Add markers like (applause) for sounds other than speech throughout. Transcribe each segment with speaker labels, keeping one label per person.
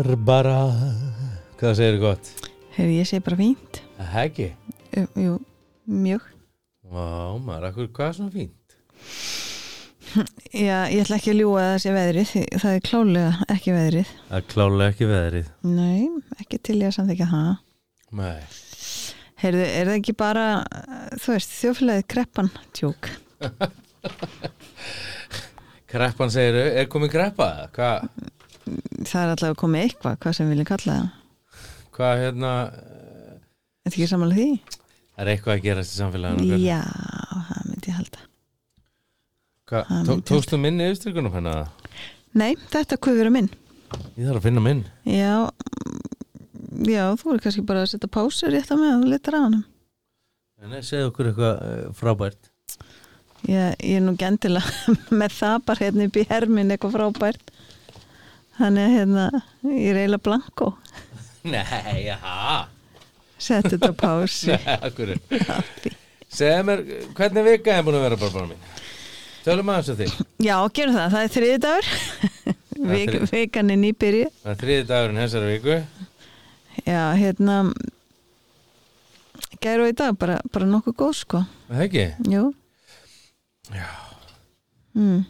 Speaker 1: Barbara. Hvað segir þú gott?
Speaker 2: Hefur ég segi bara fínt.
Speaker 1: Það ekki
Speaker 2: Jú, mjög.
Speaker 1: Vá, maður, akkur, hvað er svona fínt?
Speaker 2: Já, ég ætla ekki að það sé veðrið það er klálega ekki veðrið.
Speaker 1: Það er klálega ekki veðrið.
Speaker 2: Nei, ekki til ég að samþykja það.
Speaker 1: Nei.
Speaker 2: Heyrðu, er það ekki bara þú veist, þjóflæðið kreppan tjók? (laughs)
Speaker 1: Kreppan segir, er komin kreppa? Hvað,
Speaker 2: Það er alltaf að koma eitthvað, hvað sem viljum kalla það.
Speaker 1: Hvað hérna
Speaker 2: Er þetta ekki samanlega því?
Speaker 1: Það er eitthvað að gerast í samfélaginu.
Speaker 2: Já, það myndi ég halda. Myndi-
Speaker 1: Tókstu minni yfirstrykunum hennar?
Speaker 2: Nei, þetta kuð vera minn.
Speaker 1: Ég þarf að finna minn.
Speaker 2: Já, mm, já, þú er kannski bara að setja pásur rétt á mig og á hann
Speaker 1: Nei, segðu okkur eitthvað uh, frábært.
Speaker 2: Ég, ég er nú gendilega (laughs) með það bara hérna upp í hermin eitthvað frábært þannig að hérna ég er eiginlega blanko (laughs)
Speaker 1: Nei, jaha
Speaker 2: setja þetta
Speaker 1: akkur Segðu mér, hvernig vika er búin að vera Barbara mín? Tölum aðeins að því
Speaker 2: já, gerum það, það er þriði dagur (laughs) Vik, vikan er nýbyrji
Speaker 1: Það er þriði dagurinn þessari viku.
Speaker 2: Já, hérna gæru í dag, bara, bara nokkuð góð sko,
Speaker 1: Það ekki?
Speaker 2: jú.
Speaker 1: Já.
Speaker 2: mm.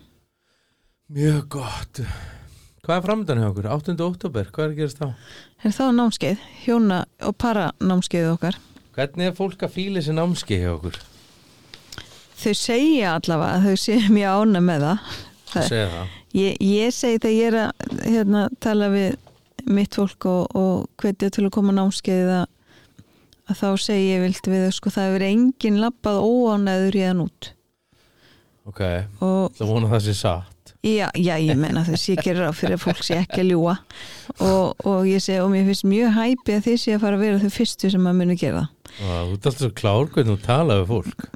Speaker 1: Mjög gott Hvað er framöndan hjá okkur? 8. oktober, hvað er að gerast þá?
Speaker 2: er þá námskeið, hjóna og para námskeið okkar
Speaker 1: Hvernig er fólk að fíla þessi námski hjá okkur?
Speaker 2: þau segja allavega að þau séu (laughs) mjög ána með það Það-
Speaker 1: Segja það
Speaker 2: Ég, ég segi þegar ég er að hérna, tala við mitt fólk og, og hvetja til að koma námskeið að, að þá segi ég vilt við þau sko það hefur enginn lappað óánæður í þann út
Speaker 1: Ok,
Speaker 2: og
Speaker 1: það vona það sé satt
Speaker 2: já, já ég menna þess ég gerir á fyrir að fólk sé ekki að ljúa og, og ég segi og mér finnst mjög hæpi að þið sé að fara að vera þau fyrstu sem að muni gera. Það
Speaker 1: Ó, Þú ert alltaf svo klár hvernig þú tala við fólk.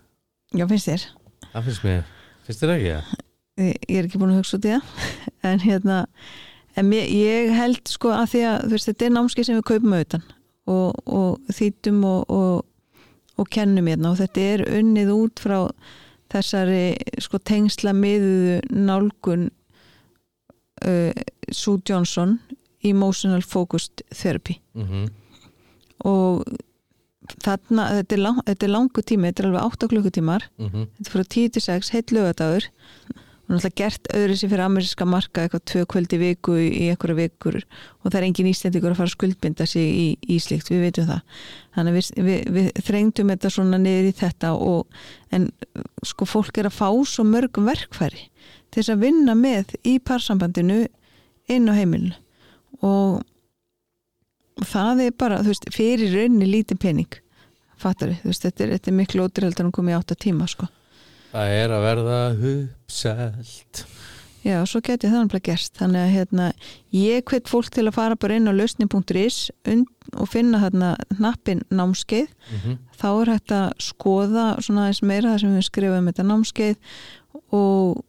Speaker 2: Já, finnst þér?
Speaker 1: Það finnst mér, finnst þér ekki það?
Speaker 2: ég er ekki búin að hugsa út í það. (laughs) En hérna en mér, ég held sko að því að þú veist, þetta er námskeið sem við kaupum auðan og, og þýtum og, og, og kennum hérna. Og þetta er unnið út frá þessari sko tengsla miðuðu nálgun uh, Sue Johnson Emotional Focused Therapy.
Speaker 1: Mm
Speaker 2: og þarna, þetta er, lang, þetta er langu tími, þetta er alveg 8 klukkutímar.
Speaker 1: -hmm.
Speaker 2: þetta er frá 10 til 6, heitt lögadagur og náttúrulega gert öðru sér fyrir ameríska marka eitthvað tvö kvöldi viku í einhverja vikur og það er engin íslendingur að fara að skuldbinda sig í, í slíkt, við veitum það. Þannig að við, við, við þrengdum þetta svona niður í þetta og en sko fólk er að fá svo mörgum verkfæri til þess að vinna með í parsambandinu inn á heimilinu. Og það er bara, þú veist, fyrir raunni lítið pening. Fattar við, þú veist, þetta er, þetta er miklu ótrúldar að koma í átta tíma, sko
Speaker 1: Það er að verða uppselt.
Speaker 2: Já, svo geti það náttúrulega gerst. Þannig að hérna, ég hvet fólk til að fara bara inn á lausni.is og finna þarna hnappin námskeið.
Speaker 1: Mm -hmm.
Speaker 2: þá er hægt að skoða svona aðeins meira það sem við skrifum um þetta námskeið og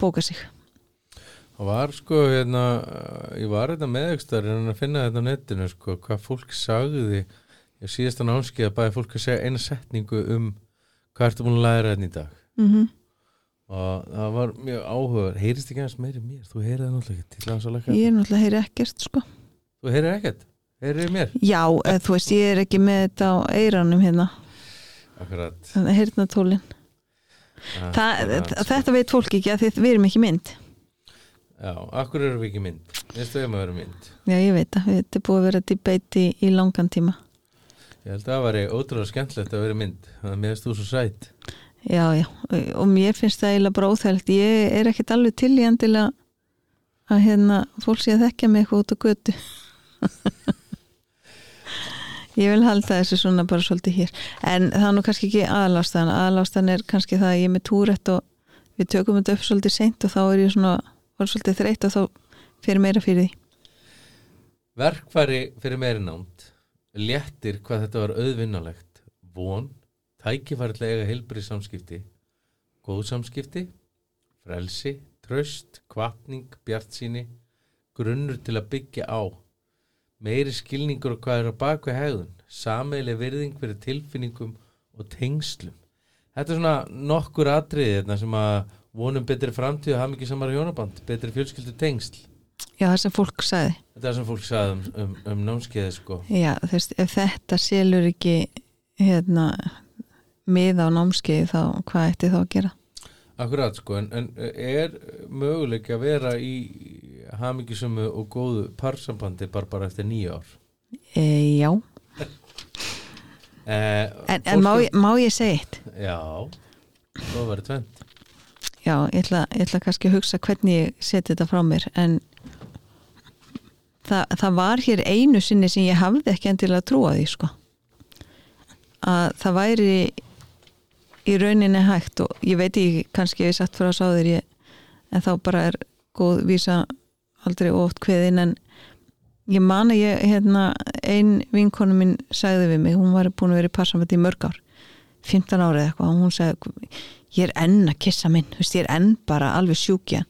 Speaker 2: bóka sig.
Speaker 1: Það var sko hérna, ég var hérna meðegstar en að finna þetta á netinu sko, hvað fólk sagði ég síðast á námski að bæði fólk að segja eina setningu um hvað ertu búin að læra hérna í dag
Speaker 2: mm -hmm.
Speaker 1: og það var mjög áhuga heyrist ekki aðeins meiri mér, þú heyrið það náttúrulega lækka
Speaker 2: Ég er náttúrulega heyri ekkert sko.
Speaker 1: Þú heyrið ekkert, heyrið mér?
Speaker 2: Já, eða, þú veist, ég er ekki með þetta á eiranum hérna,
Speaker 1: Akkurat.
Speaker 2: Þannig að heyrna tólin
Speaker 1: Akkurat, sko.
Speaker 2: Þetta veit fólk ekki að þið, við erum ekki mynd.
Speaker 1: Já, akkur erum við ekki mynd? Við erum að vera mynd.
Speaker 2: Já, ég veit að þetta er búið að vera debate í, í langan tíma.
Speaker 1: Ég held að það væri ótrúlega skemmtilegt að vera mynd. Þannig að mér þú svo sætt
Speaker 2: Já, já, og mér finnst það eiginlega óþægilegt. Ég er ekkert alveg til í endilega að hérna fólk sé að þekkja mig eitthvað út á götu. (laughs) Ég vil halda þessu svona bara svolítið hér. En það er nú kannski ekki aðalástan aðalástan er kannski það að ég er með túrætt og við tökum þetta upp svolítið seint og þá er ég svona svolítið þreytt og þá fyrir meira fyrir því.
Speaker 1: Verkfæri fyrir meiri námt léttir hvað þetta var auðvinnalegt. Von, eiga heilbrið samskipti góð samskipti frelsi, tröst, kvatning bjartsýni, grunnur til að byggja á. Meiri skilningur og hvað er á bakveg hegðun sameileg virðing fyrir tilfinningum og tengslum. Þetta er svona nokkur atriði þetta sem að vonum betri framtíð og hafa mikið samar hjónaband betri fjölskyldu tengsl.
Speaker 2: Já það sem fólk sagði.
Speaker 1: Þetta er sem fólk sagði um, um, um námskeiði sko.
Speaker 2: Já ef þetta selur ekki hérna miða á námskeið þá hvað ætti þá að gera
Speaker 1: Akkurat sko, en, en er möguleik að vera í hamingisömu og góðu parsambandi bara bara eftir nýja ár?
Speaker 2: e, já,
Speaker 1: Eh,
Speaker 2: en, en má, má ég segja eitt
Speaker 1: Já, það verður tvent.
Speaker 2: já, ég ætla, ég ætla kannski að hugsa hvernig ég seti þetta frá mér en það, það var hér einu sinni sem ég hafði ekki endilega trúa því sko að það væri í rauninni hægt og ég veit ekki kannski ég satt frá sáður ég, en þá bara er góð vísa aldrei oft kveðin en ég man að ég hérna, ein vinkonu mín sagði við mig, hún var búin að vera í passamöndi í mörg ár 15 árið eitthvað og hún sagði ég er enn að kissa minn, þú veist, ég er enn bara alveg sjúkjan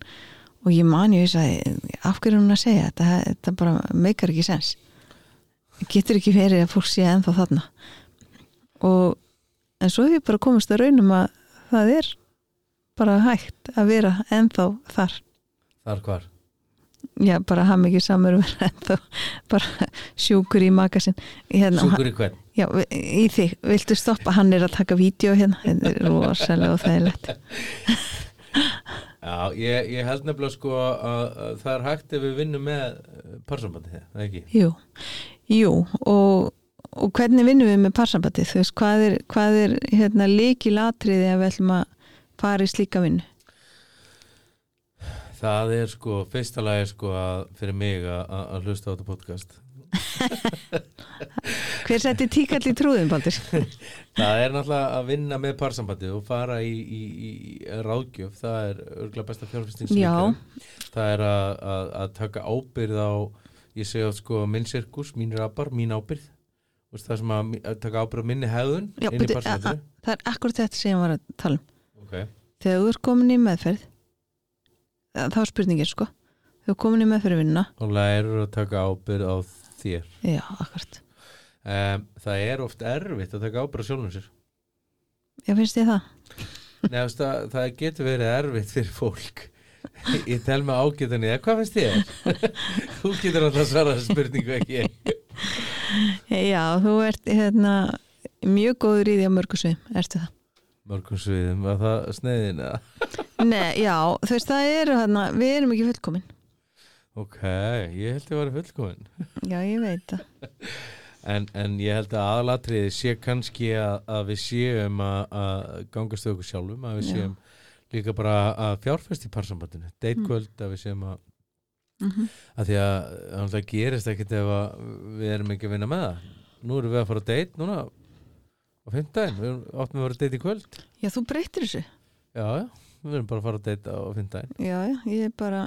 Speaker 2: og ég man ég sagði, af hverju er hún að segja þetta, þetta bara meikar ekki sens. Getur ekki verið að fólk sé ennþá þarna en svo hef ég bara komist að raunum að það er bara hægt að vera ennþá þar.
Speaker 1: Þar hvar?
Speaker 2: já, bara haf mikið samur vera ennþá bara sjúkur í makasinn hérna,
Speaker 1: Sjúkur í hvern?
Speaker 2: já, í þig, viltu stoppa? Hann er að taka vídeo hérna, þetta er rosalega og þægilegt
Speaker 1: Já, ég, ég held nefnilega sko að, að það er hægt ef við vinnum með eh, parsambandi þegar, það ekki?
Speaker 2: jú, jú og, og hvernig vinnum við með parsambandið þú veist, hvað er, hvað er hérna, líki latriði að við ætlum að fara í slíka vinnu
Speaker 1: Það er sko, fyrsta lagi sko að, fyrir mig að, hlusta á þetta podcast. (laughs)
Speaker 2: hver setti tíkall í trúðum, Baldur? (laughs)
Speaker 1: Það er náttúrulega að vinna með parsambandi og fara í, í, í ráðgjöf, það er örgulega besta fjárfesting sem
Speaker 2: Já.
Speaker 1: við gerum. Það er að, að, að taka ábyrð á, ég segja sko minn sirkus, mín rabar, mín ábyrð. Veist, Það sem að, taka ábyrð á minni hefðun
Speaker 2: Já,
Speaker 1: inn í
Speaker 2: beti,
Speaker 1: parsambandinu.
Speaker 2: það er akkurat þetta sem ég var að tala um
Speaker 1: Ok,
Speaker 2: þegar þú ert komin í meðferð þá er spurningin sko þú ert komin í meðferð vinna
Speaker 1: og lærur að taka ábyrð á þér.
Speaker 2: já, akkurat,
Speaker 1: Um, það er oft erfitt að taka ábyrð á sjálfum sér.
Speaker 2: ég finnst ég það
Speaker 1: Nei, veist, það, það getur verið erfitt fyrir fólk Ég tel með ágætunni eða hvað finnst þér? (laughs) Þú getur alltaf að svara þessu spurningu ekki ég.
Speaker 2: Já, þú ert hérna mjög góður í því að mörgu svim, ertu það?
Speaker 1: Mörgum sviðum, var það sneiðin eða? (laughs)
Speaker 2: Nei, já, þú veist, það eru hérna við erum ekki fullkomin.
Speaker 1: Ok, ég held ég var fullkomin. (laughs)
Speaker 2: Já, ég veit það.
Speaker 1: En, en ég held að aðalatriði sé kannski að, að við séum að, að gangast okkur sjálfum að við
Speaker 2: Já.
Speaker 1: séum líka bara að fjárfest í parsambandinu. Deitkvöld að við séum að
Speaker 2: mm -hmm.
Speaker 1: að því að það gerist ekkit ef við erum ekki að vinna með það. Nú erum við að fara að deit núna á fimmtæðin, við áttum að vera að deit í kvöld.
Speaker 2: Já, þú breytir þessu.
Speaker 1: Já, já, við erum bara að fara að deita á fimmtæðin
Speaker 2: Já, já, ég er bara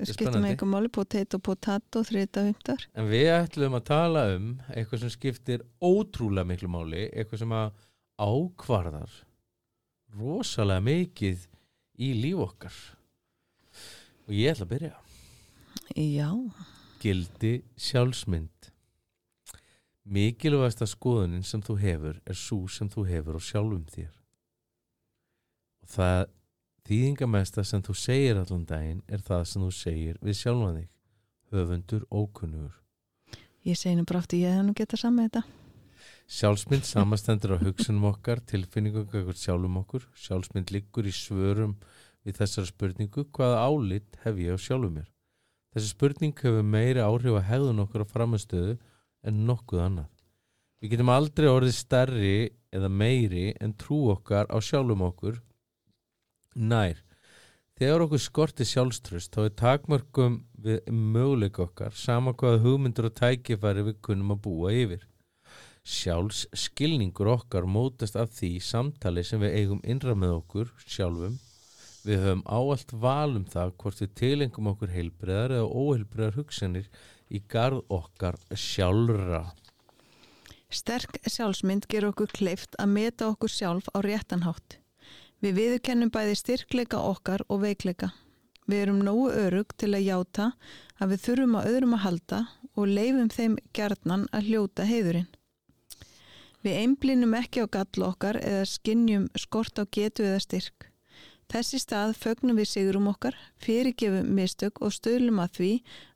Speaker 2: með eitthvað máli potato, potato, þrita, humtar
Speaker 1: en við ætlum að tala um eitthvað sem skiptir ótrúlega miklu máli eitthvað sem að ákvarðar rosalega mikið í líf okkar. Og ég ætla að byrja
Speaker 2: Já,
Speaker 1: gildi sjálfsmynd. Mikilvægasta skoðunin sem þú hefur er svo sem þú hefur á sjálfum þér. Og það þýðingamesta sem þú segir allan daginn er það sem þú segir við sjálfan þig höfundur ókunnugur.
Speaker 2: Ég bara aftur, ég hef nú getað saman þetta.
Speaker 1: Sjálfsmynd (laughs) samastendur á hugsunum okkar, tilfinningum okkur sjálfum okkur. Sjálfsmynd liggur í svörum við þessar spurningu hvaða álit hef ég á sjálfum mér. Þessi spurning hefur meiri áhrif að hegðun okkur á framistöðu en nokkuð annað. Við getum aldrei orðið stærri eða meiri en trú okkar á sjálfum okkur nær. Þegar okkur skorti sjálfströst þá er takmörkum við möguleika okkar sama hvaða hugmyndur og tækifæri við kunnum að búa yfir. Sjálfs skilningur okkar mótast af því samtali sem við eigum innra með okkur sjálfum. Við höfum áallt val um það hvort við tilengum okkur heilbreðar eða óheilbreðar hugsanir í garð okkar sjálfra.
Speaker 2: Sterk sjálfsmynd ger okkur kleift að meta okkur sjálf á réttanhátt. Við viðurkennum bæði styrkleika okkar og veikleika. Við erum nógu örug til að játa að við þurfum að öðrum að halda og leifum þeim gjarnan að hljóta heiðurinn. Við einblínum ekki á galla okkar eða skinnjum skort á getu eða styrk. Þessi stað fögnum við sigurum okkar, fyrirgefum mistök og stöðlum að því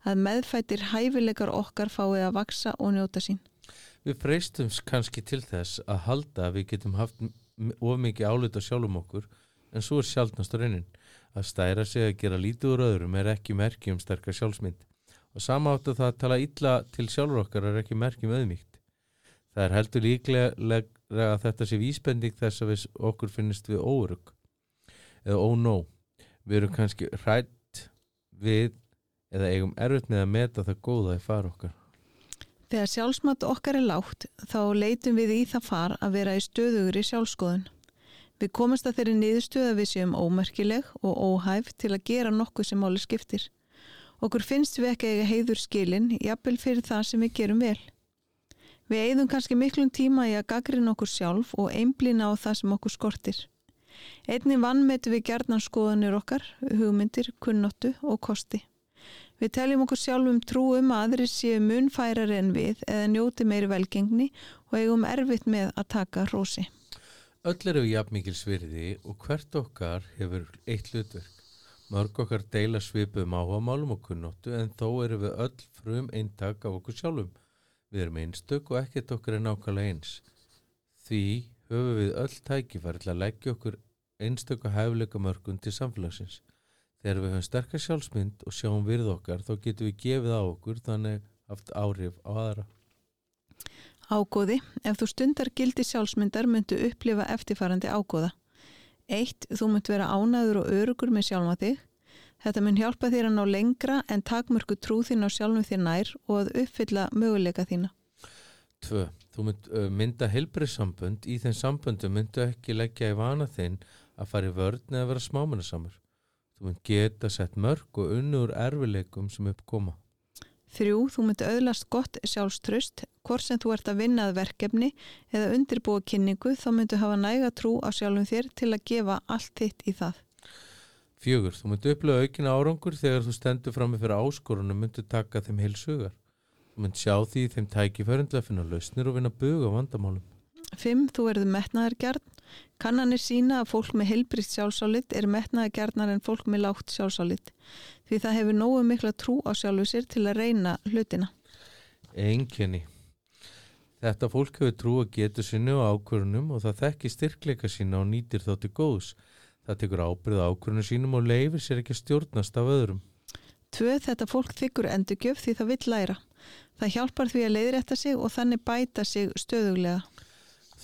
Speaker 2: að meðfættir hæfileikar okkar fáið að vaksa og njóta sín.
Speaker 1: Við freystum kannski til þess að halda að við getum haft of mikið álut að sjálfum okkur en svo er sjálfnast raunin. Að stæra sig að gera lítið úr öðrum er ekki merki um sterkar sjálfsmynd og sama áttu það að tala illa til sjálfur okkar er ekki merki um auðmíkt. Það er heldur líklega að þetta sé vísbending þess að okkur finnist við órug eða ónó. Við erum kannski hrætt við eða eigum erfitt með að meta það góða í far okkar.
Speaker 2: Þegar sjálfsmat okkar er lágt þá leitum við í það far að vera í stöðugur í sjálfskoðun. Við komast að þeirri niðurstöð að við séum ómerkileg og óhæf til að gera nokkuð sem máli skiptir. Okkur finnst við ekki eiga heiður skilin, jafnvel fyrir það sem við gerum vel. Við eigðum kannski miklum tíma í að gaggrina okkur sjálf og einblina á það sem okkur skortir. Einni vannmetu við gerðnan skoðanir okkar, hugmyndir, kunnottu og kosti. Við teljum okkur sjálfum trúum að aðri séu munfærari en við eða njóti meiri velgengni og eigum erfitt með að taka rósi.
Speaker 1: Öll eru jafn mikil svirði og hvert okkar hefur eitt hlutverk. Mörg okkar deila svipum áhagamálum og kunnottu en þó eru við öll frum eintak af okkur sjálfum. Við erum einstök og ekkert okkar er nákvæmlega eins. Því höfum við öll tækifæri til að leggja okkur einstöku hæfleika mörgum til samfélagsins. Þegar við höfum sterkar sjálfsmynd og sjáum virð okkar þá getum við gefið á okkur þannig haft áhrif á aðra.
Speaker 2: Ágóði, ef þú stundar gildi sjálfsmyndar myndu upplifa eftirfarandi ágóða. Eitt, þú mynd vera ánaður og örugur með sjálfa þig. Þetta mun hjálpa þér að ná lengra en takmörku trú þín á sjálfum þér nær og að uppfylla möguleika þína.
Speaker 1: Tvö, þú mynd mynda helbrissambönd, í þeim samböndu myndu ekki leggja í vana þinn að fara í vörn eða vera smámannasamur. Þú mynd geta sett mörg og unnur erfileikum sem uppkoma.
Speaker 2: Þrjú, þú myndi auðlast gott sjálfströst, hvort sem þú ert að vinnað verkefni eða undirbúa kynningu þá myndu hafa næga trú á sjálfum þér til að gefa allt þitt í það.
Speaker 1: Fjögur, þú myndi upplöða aukina árangur þegar þú stendur fram með fyrir áskorunum myndu taka þeim heilsugar. Þú myndi sjá því þeim tækifærundlega að finna lausnir og vinna buga á vandamálum.
Speaker 2: Fimm, þú erðu metnaðargjarn. Kannanir sína að fólk með heilbrist sjálfsálit er metnaðargjarnar en fólk með lágt sjálfsálit. Því það hefur nógu mikla trú á sjálfu sér til að reyna hlutina.
Speaker 1: Enginni. Þetta fólk hefur trú að getur sinni á ákvörunum og það þekki styrkleika sína og nýtir þá til góðs. Það tekur ábyrð ákvörunum sínum og leifir sér ekki að stjórnast af öðrum.
Speaker 2: Tvö, þetta fólk þykkur endurgjöf því það vill læra. Það hjálpar því að leiðrætta sig og þannig bæta sig stöðuglega.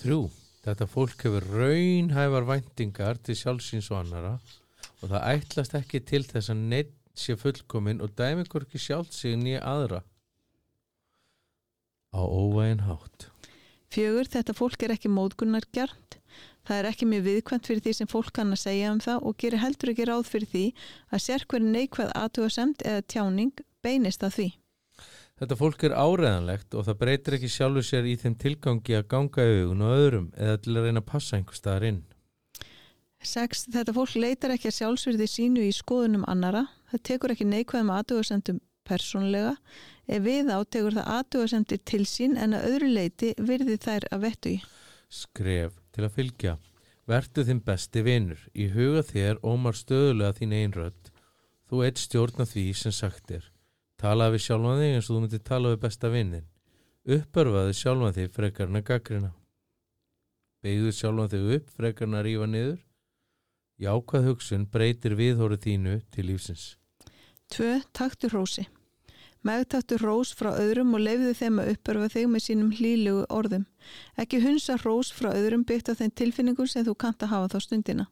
Speaker 1: Þrjú, þetta fólk hefur raunhævar væntingar til sjálfsins og annara og það ætlast ekki til þess að neitt sé fullkomin og dæmi hvorki sjálf sig nýja aðra á óvægin hátt.
Speaker 2: Fjögur, þetta fólk er ekki mótgunnargjarnt. Það er ekki mjög viðkvæmt fyrir því sem fólk kann að segja um það og gerir heldur ekki ráð fyrir því að sérkverð neikvæð aðtugasemt eða tjáning beinist að því.
Speaker 1: Þetta fólk er áreðanlegt og það breytir ekki sjálfur sér í þeim tilgangi að ganga í augun og öðrum eða til að reyna að passa einhver staðar inn.
Speaker 2: 6. Þetta fólk leitar ekki að sjálfsverði sínu í skoðunum annara. Það tekur ekki neikvæðum aðtugasendum persónlega. Ef við á tekur það aðtugasendir til sín en að öðru leiti virði þær að vettu í.
Speaker 1: Skref til að fylgja. Vertu þinn besti vinnur. Í huga þér ómar stöðulega þín einrödd. Þú eitt stjórna því sem sagt er. Talaði við sjálfan þig eins og þú myndir tala við besta vinnin. Uppörfaði sjálfan þig frekarna gaggrina. Begðu sjálfan þig upp frekarna rífa niður. Jákvæð hugsun breytir viðhórið þínu til lífsins.
Speaker 2: 2. Taktu rósi. Megtaktu rós frá öðrum og leiðu þeim að uppörfa þig með sínum hlýlugu orðum. Ekki hunsa rós frá öðrum byggt á þeim tilfinningum sem þú kanta hafa þá stundina.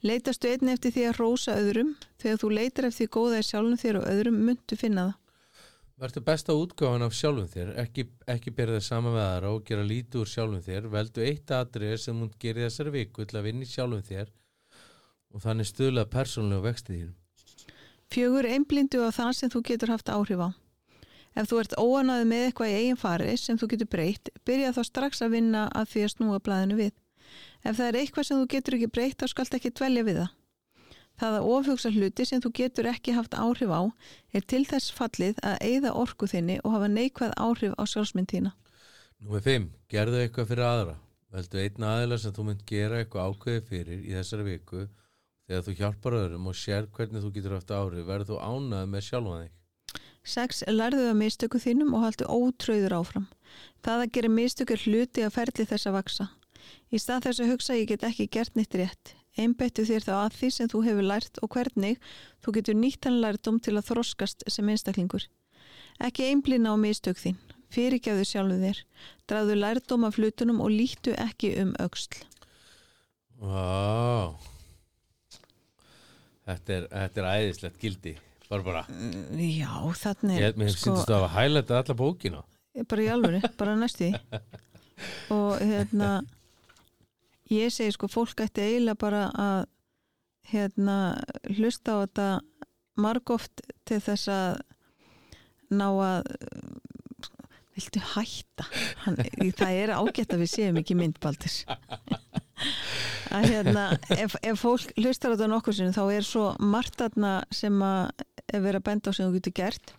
Speaker 2: Leitastu einni eftir því að rósa öðrum. Þegar þú leitar eftir góða í sjálfum þér og öðrum myndu finna það.
Speaker 1: Vertu besta útgáfan af sjálfum þér, ekki, ekki bera það saman með aðra og gera lítið úr sjálfum þér. Veldu eitt aðrið sem hún gerir þessari viku til að vinna í sjálfum þér og þannig stuðlað persónlega vextið þínum.
Speaker 2: Fjögur einblindu á það sem þú getur haft áhrif á. Ef þú ert óanaði með eitthvað í eigin fari sem þú getur breytt, byrja þá strax að vinna að því að snúa blæðinu við. Ef það er eitthvað sem þú getur ekki breytt, þá skalt ekki dvelja við það. Það að ofhugsa hluti sem þú getur ekki haft áhrif á er til þess fallið að eigða orku þinni og hafa neikvæð áhrif á sjálfsmynd þína.
Speaker 1: Númið 5. Gerðu eitthvað fyrir aðra. Veldu einn aðila sem þú mynd gera eitthvað ákveði fyrir í þessari viku. þegar þú hjálpar öðrum og sér hvernig þú getur haft ári verður þú ánað með sjálfan þig
Speaker 2: 6. Lærðu að mistöku þínum og haldu ótröður áfram. Það að gera mistöku er hluti að ferli þess að vaksa. Í stað þess að hugsa ég get ekki gert nýtt rétt. Einbettu þér þá að því sem þú hefur lært og hvernig þú getur nýtt hann lærdom til að þroskast sem einstaklingur. Ekki einblina á mistök þín. Fyrirgjáðu sjálfu þér. Draðu lærdom af flutunum og lítu ekki um auksl.
Speaker 1: Vá Þetta er, þetta er æðislegt gildi Barbara
Speaker 2: Já, þannig
Speaker 1: Ég mér sko, syndist að hafa hælætt alla bókina
Speaker 2: bara í alvöru, bara næstu því (laughs) og hérna ég segi sko fólk ætti eiginlega bara að hérna hlusta á þetta margóft til þess að ná að viltu hætta? Hann, það er ágætt að við séum ekki myndbaldir að hérna ef, ef fólk hlustar á þetta nokkur sinni þá er svo margt aðna sem að er að benda á sem þú getur gert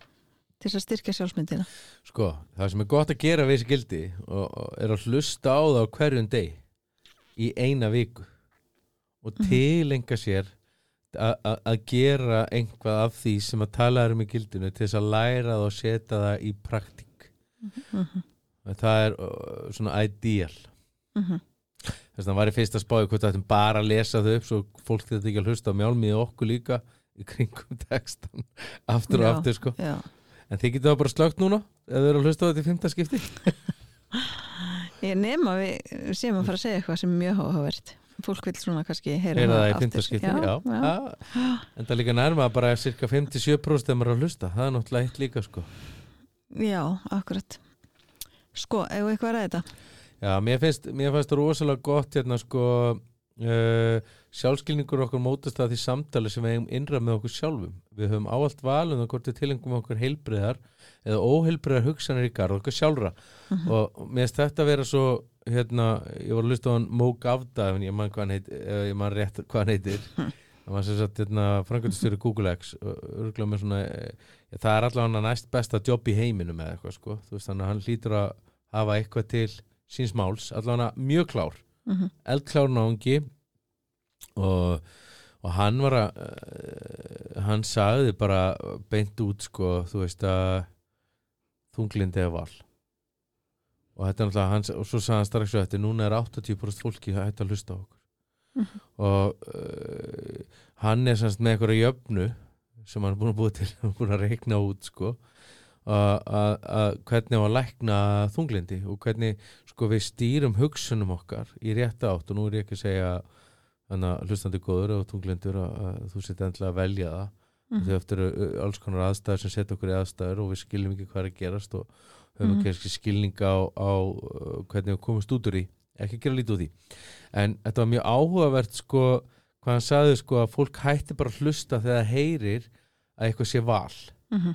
Speaker 2: til þess að styrkja sjálfsmyndina.
Speaker 1: Sko, það sem er gott að gera við þessi gildi og, og er að hlusta á það hverjum deg í eina viku. Og tilenga sér að gera einhvað af því sem að tala um í gildinu til þess að læra það og setja það í praktík. Það er uh, svona ideal.
Speaker 2: Mhm.
Speaker 1: þess að það var í fyrsta spáði hvort það ættum bara að lesa þau upp svo fólk þetta ekki að hlusta á mjálmið okkur líka í kringum (laughs) textan aftur og aftur sko.
Speaker 2: já.
Speaker 1: en þið getur það bara slögt núna ef þau eru að hlusta á þetta í fymta skipti (laughs)
Speaker 2: Ég nema við séum að fara að segja eitthvað sem er mjög áhugavert fólk vil svona kannski heyra
Speaker 1: það í
Speaker 2: aftur.
Speaker 1: já,
Speaker 2: já, já.
Speaker 1: já. en það líka nærma bara cirka 57% ef maður er að hlusta það er náttúrulega eitt líka sko
Speaker 2: já, akkurat Sko, ef eitthvað er þetta
Speaker 1: Já, mér finnst það rosalega gott hérna sko uh, sjálfskilningur okkar mótast að því samtali sem við eigum innra með okkur sjálfum. Við höfum áallt valum það hvort við tilengum okkur heilbriðar eða óheilbriðar hugsanir í garð okkur sjálfra. Og mér finnst þetta að vera svo hérna, ég var að lusta á hann Mó Gavda ef ég man hvað hann heitir ef ég man rétt hvað hann heitir. (laughs) Það var sem sagt hérna frangöndustjóri Google X örgulega með svona já, það er allavega næst besta jobb í heiminum eða eitthvað sko, þú veist hann hlýtur að hafa eitthvað til síns máls, allavega mjög klár.
Speaker 2: Mhm.
Speaker 1: eldklár náungi og, og hann var að uh, hann sagði bara beint út sko, þú veist að þunglindi er val. Og þetta er náttúrulega hans og svo sagði hann strax svo þetta, núna er 80% fólki að hætta að hlusta á okkur. Og uh, hann er semst með eitthvað jöfnu sem hann er búin að búið til (laughs) hann er búin að reikna út sko að- að að hvernig á að lækna þunglindi og hvernig sko við stýrum hugsunum okkar í rétta átt. Og nú er ég ekki að segja þannig að hlustandi góður og tunglindur að, að þú setja endilega að velja það mm. því eftir eru alls konar aðstæður sem setja okkur í aðstæður og við skiljum ekki hvað er að gerast og höfum
Speaker 2: Mhm.
Speaker 1: kannski skilninga á, á hvernig við komumst út úr því ekki gera lítið úr því en þetta var mjög áhugavert sko hvað hann sagði sko að fólk hætti bara að hlusta þegar það heyrir að eitthvað sé val
Speaker 2: Mhm.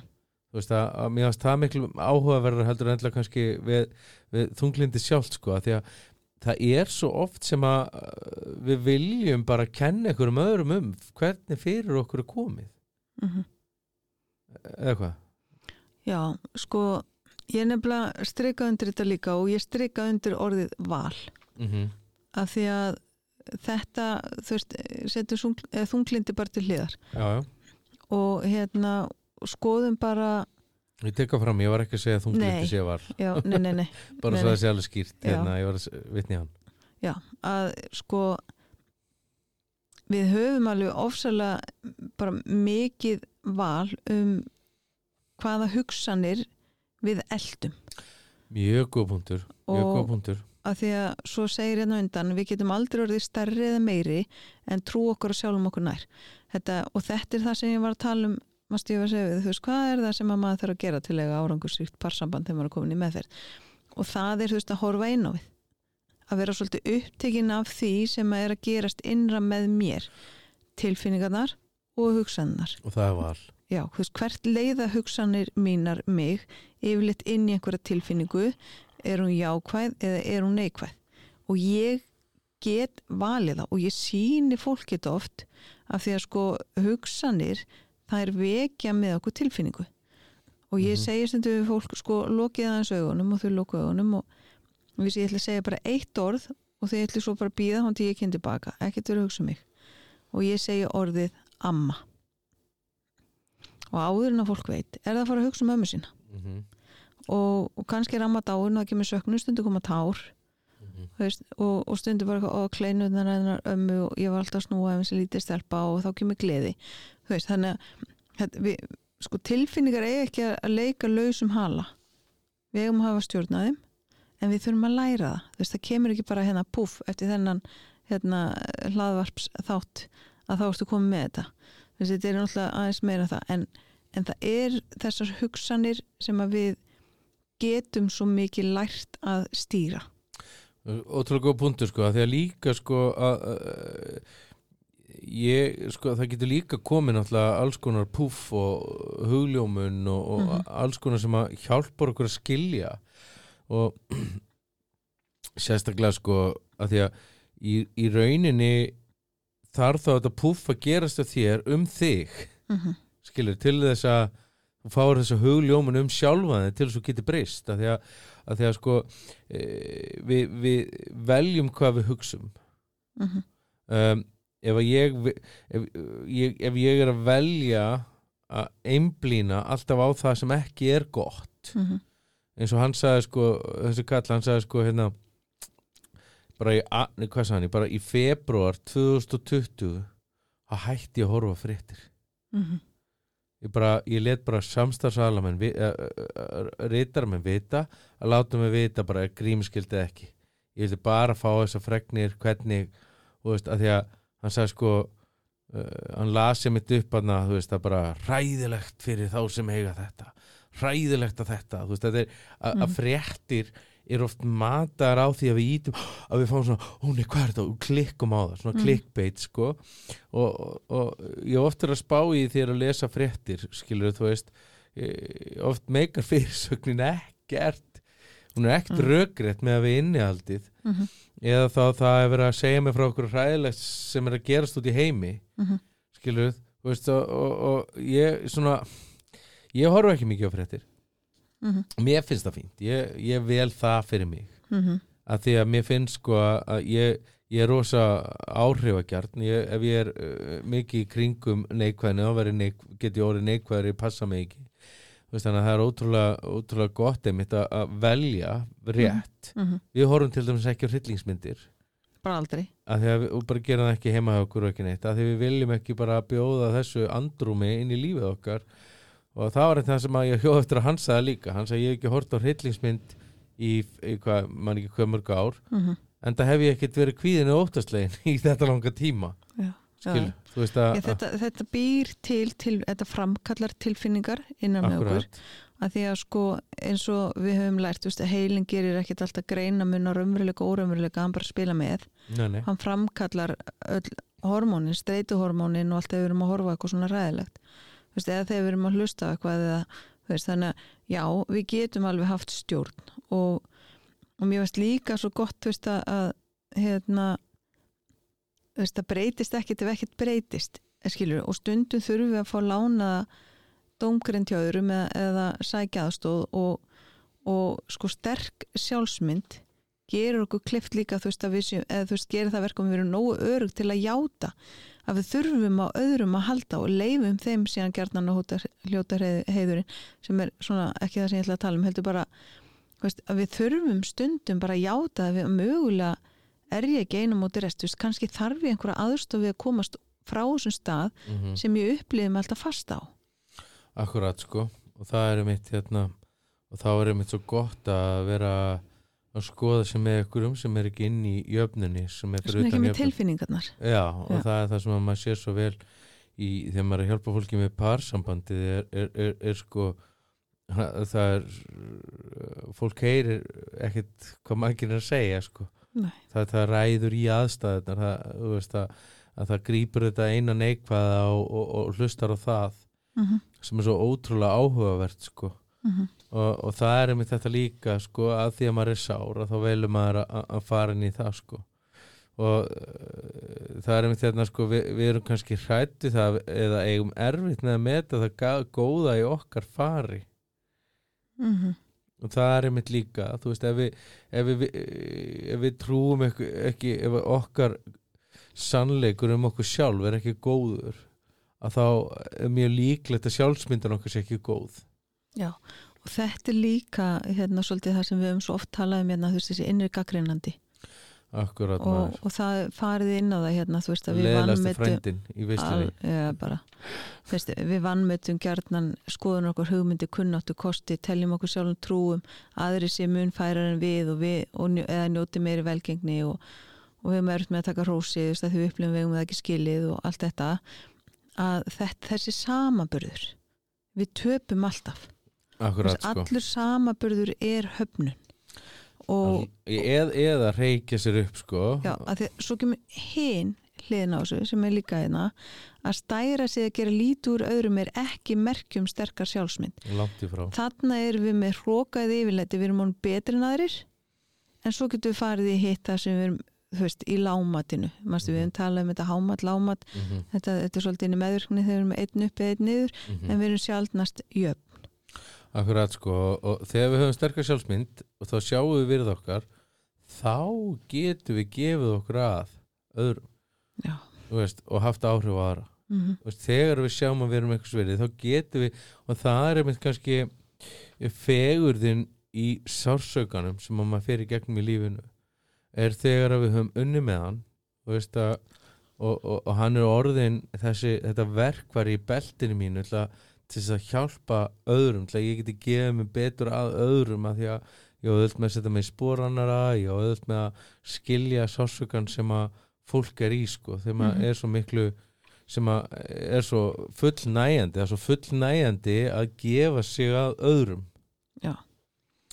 Speaker 1: þú veist að, að mér finnst það miklu áhugaverður heldur en endilega kannski við, við þunglindi sjálft sko að því að það er svo oft sem að uh, við viljum bara kenna ykkur um öðrum um hvernig fyrir okkur er komið.
Speaker 2: Mhm.
Speaker 1: eða hvað?
Speaker 2: Já, sko ég nefnilega strika undir þetta líka og ég strika undir orðið val.
Speaker 1: Mm
Speaker 2: af því að þetta, þú veist, setur þung- þunglindi bara til hliðar.
Speaker 1: Já, já.
Speaker 2: og hérna skoðum bara,
Speaker 1: ég tekka fram, ég var ekki að segja að
Speaker 2: Nei.
Speaker 1: þunglindi sé val
Speaker 2: já, nei, nei, nei. (laughs)
Speaker 1: Bara svo
Speaker 2: nei.
Speaker 1: það sé alveg skýrt hérna, ég var að vitni hann.
Speaker 2: Já, að sko við höfum alveg ofsalega bara mikið val um hvaða hugsanir við eldum
Speaker 1: mjög góð punktur, mjög góð punktur.
Speaker 2: að því að svo segir hérna undan við getum aldrei orðið stærri eða meiri en trú okkur og sjálfum okkur nær. Þetta, og þetta er það sem ég var að tala um ég var að segja við, þú veist, hvað er það sem að maður þarf að gera til að árangursvíkt parsamband þegar maður er komin í meðferð? Og það er, þú veist, að horfa inn á við. Að vera svolítið upptekinn af því sem er að gerast innra með mér. Tilfinningarnar og hugsannar
Speaker 1: og það er val.
Speaker 2: Já, þú veist, hvert leiða hugsanir mínar mig yfirleitt inn í einhverja tilfinningu? Er hún jákvæð eða er hún neikvæð? Og ég get valið það og ég síni fólk þetta oft af því að sko hugsanir það er vekja með okkur tilfinningu. Og ég
Speaker 1: Mhm.
Speaker 2: segi stundu við fólk sko lokið aðeins augunum og þau lokuð augunum og vissi ég ætla að segja bara eitt orð og þau ætla svo bara að býða hann til ég kynni tilbaka, ekkert verið að hugsa um mig. Og ég segi orðið amma. Og áður en að fólk veit er það að fara að hugsa um ömmu sína?
Speaker 1: Mhm,
Speaker 2: og, og kannski er amma dáin og það kemur söknu stundu koma tár veist, og, og stundu bara og kleinuðnar hennar ömmu og ég var alltaf að snúa ef þessi lítið stelpa og þá kemur gleði. Veist, þannig að við, sko, tilfinningar eiga ekki að leika lausum hala. Við eigum að hafa stjórnaðum en við þurfum að læra það. Veist, það kemur ekki bara hérna puff eftir þennan hérna hlaðvarps þátt að þá ertu komið með þetta. Þetta er náttúrulega aðeins meira það en, en það er þessar hugsanir sem að við getum svo mikið lært að stýra
Speaker 1: ótrúlega góð punktur sko, að líka sko að, að ég, sko, það getur líka komið náttúrulega alls konar puff og hugljómun og, og
Speaker 2: Mhm.
Speaker 1: alls konar sem að hjálpar okkur að skilja og (clears throat) sérstaklega sko að því að í, í rauninni þarf þá þetta puff að gerast af þér um þig
Speaker 2: mm -hmm.
Speaker 1: skilur, til þess að þú fáir þessa hugljómun um sjálfaði til þess að þú getur breyst að því að, að, því að sko e, við, við veljum hvað við hugsum
Speaker 2: Mhm.
Speaker 1: um, ef að ég ef, ég ef ég er að velja að einblýna alltaf á það sem ekki er gott
Speaker 2: Mhm.
Speaker 1: eins og hann sagði sko þessi kall, hann sagði sko hérna bara í, hvað sagði hann, bara í februar 2020 þá hætti að horfa á fréttir
Speaker 2: Mhm.
Speaker 1: Ég bara, ég let bara samstagsalamenn rítar menn vita að láta mig vita bara að grímskildi ekki ég vildi bara fá þessar fregnir hvernig, þú veist, að því að hann sagði sko uh, hann lasi mitt upp að þú veist, að bara ræðilegt fyrir þá sem eiga þetta ræðilegt að þetta, þú veist, þetta er að, að
Speaker 2: Mhm.
Speaker 1: fréttir er oft matar á því að við ítum að við fáum svona, ó nei, hvað er þetta og klikkum á það, svona
Speaker 2: Mhm.
Speaker 1: clickbait sko og, og, ég hef oft er að spá í þér að lesa fréttir skilur þú veist eh, oft meikar fyrirsögnin ekkert hún er ekkert
Speaker 2: Mm.
Speaker 1: rökrétt með að við innihaldið
Speaker 2: Mhm.
Speaker 1: eða þá það er verið að segja mig frá okkur hræðilegt sem er að gerast út í heimi
Speaker 2: Mhm.
Speaker 1: skilur þú veist og, og, og ég svona ég horfa ekki mikið á fréttir
Speaker 2: Mhm.
Speaker 1: mér finnst það fínt, ég, ég vel það fyrir mig.
Speaker 2: Mhm.
Speaker 1: að því að mér finnst sko að ég, ég er rosa áhrifagjarn. Ég, ef ég er uh, mikið í kringum neikvæðinu þá neik, get ég orðið neikvæður ég passa mig ekki. Þannig að það er ótrúlega, ótrúlega gott einmitt að, velja rétt.
Speaker 2: Mhm.
Speaker 1: við horfum til dæmis ekki á hryllingsmyndir.
Speaker 2: Bara aldrei.
Speaker 1: Að því að við og bara gera það ekki heima hjá okkur og ekki neitt. Að því við viljum ekki bara bjóða þessu andrúmi inn í lífið okkar og það var það sem að ég hjóð eftir að hann sagði líka. Hann sagði ég hef ekki hort á hryllingsmynd í, í hvað, mann ekki hvað mörg ár
Speaker 2: Mhm.
Speaker 1: en það hef ég ekkert verið kvíðinu óttaslegin (laughs) í þetta langa tíma.
Speaker 2: Já.
Speaker 1: skil, veist að
Speaker 2: Ég, þetta, þetta býr til, til þetta framkallar tilfinningar innan með okkur. Að því að sko eins og við höfum lært veist, að heilin gerir ekkert alltaf greina mun á raunveruleika og óraunveruleika, hann bara spila með.
Speaker 1: Nei, nei,
Speaker 2: hann framkallar öll hormónin, streituhormónin og allt þegar við erum að horfa eitthvað svona ræðilegt veist, eða þegar við erum að hlusta á eitthvað eða, veist, þannig að já, við getum alveg haft stjórn og, og mér veist líka svo gott veist, að, að hérna veist, það breytist ekkit ef ekkit breytist skilur, og stundum þurfum við að fá lána dómgrindjáðurum eða, eða sækja aðstóð og, og sko sterk sjálfsmynd gerur okkur klift líka þú veist að við séum, eða þú veist gerir það verkum við erum nógu örug til að játa að við þurfum á öðrum að halda og leifum þeim síðan að hóta, hljóta heið- heiðurinn sem er svona ekki það sem ég ætla að tala um heldur bara veist, að við þurfum stundum bara að játa að við mögulega er ég ekki einum móti rest, veist, kannski þarf ég einhverja aðstof við að komast frá þessum stað
Speaker 1: mm
Speaker 2: sem ég upplifum alltaf fast á.
Speaker 1: Akkurat sko og það er mitt hérna og þá er mitt svo gott að vera að skoða sem með ykkurum sem er ekki inn í jöfnunni sem er
Speaker 2: sem er ekki með tilfinningarnar.
Speaker 1: Já, og
Speaker 2: Já.
Speaker 1: það er það sem að maður sér svo vel í þegar maður er að hjálpa fólki með parsambandið er, er, er, er sko það er fólk heyrir ekkit hvað maður er að segja sko. Það, það ræður í aðstæðunar það, þú veist, að, að það grýpur þetta eina neikvæða og, og, og hlustar á það
Speaker 2: mm -hmm.
Speaker 1: sem er svo ótrúlega áhugavert sko og, og það er einmitt þetta líka sko að því að maður er sár að þá velur maður að, fara inn í það sko. Og uh, það er einmitt þetta sko við, við erum kannski hrætti það eða eigum erfitt með að meta það góða í okkar fari.
Speaker 2: Mhm.
Speaker 1: og það er einmitt líka þú veist ef við, ef við, ef við trúum ekki, ekki ef okkar sannleikur um okkur sjálf er ekki góður að þá er mjög líklegt að sjálfsmyndan okkur sé ekki góð
Speaker 2: Já, og þetta er líka hérna svolítið það sem við höfum svo oft talað um hérna, þú veist, þessi innri gaggreinandi
Speaker 1: Akkurat
Speaker 2: og, og það farið inn á það hérna, þú veist, að við Veistu, við vannmötum gjarnan skoðun okkur hugmyndi, kunnáttu, kosti teljum okkur sjálfum trúum aðri sé mun færar en við, og við og, eða njóti meiri velgengni og, og við erum erft með að taka rósi þú veist, að við upplifum við um það ekki skilið og allt þetta. Að þetta, þessi samaburður við töpum alltaf
Speaker 1: Akkurat sko.
Speaker 2: allur samaburður er höfnun. Og
Speaker 1: Eð, eða reykja sér upp sko.
Speaker 2: Já, að því, svo kemur hinn hliðin á þessu sem er líka hérna að stæra sig að gera lítið úr öðrum er ekki merkjum sterkar sjálfsmynd. Þarna erum við með hrókaðið yfirleiti við erum honum betri en aðrir en svo getum við farið í hitt það sem við erum þú veist, í lámatinu Manstu, við erum talað um þetta hámat, lámat
Speaker 1: mm
Speaker 2: þetta, þetta er svolítið inn í meðvirkni þegar við erum einn uppi, einn niður
Speaker 1: -hmm.
Speaker 2: en við erum sjálfnast jöfn
Speaker 1: Akkurat sko og þegar við höfum sterkar sjálfsmynd og þá sjáum við virð okkar þá getum við gefið okkur að öðrum. Veist, og haft áhrif á aðra.
Speaker 2: Mm
Speaker 1: Þú veist, þegar við sjáum að við erum eitthvað sverið þá getum við, og það er einmitt kannski fegurðin í sársaukanum sem að maður fer í gegnum í lífinu. Er þegar við höfum unni með hann að og, og, og hann er orðin þessi, þetta verkvar í beltinu mínu til, að, til þess að hjálpa öðrum til að ég geti gefið mig betur að öðrum að því að ég á öðvöld með að setja mig í spórannara ég á öðvöld með að skilja sársaukan sem að fólk er í sko þegar maður
Speaker 2: Mhm.
Speaker 1: er svo miklu sem að er svo fullnægjandi það er svo fullnægjandi að gefa sig að öðrum.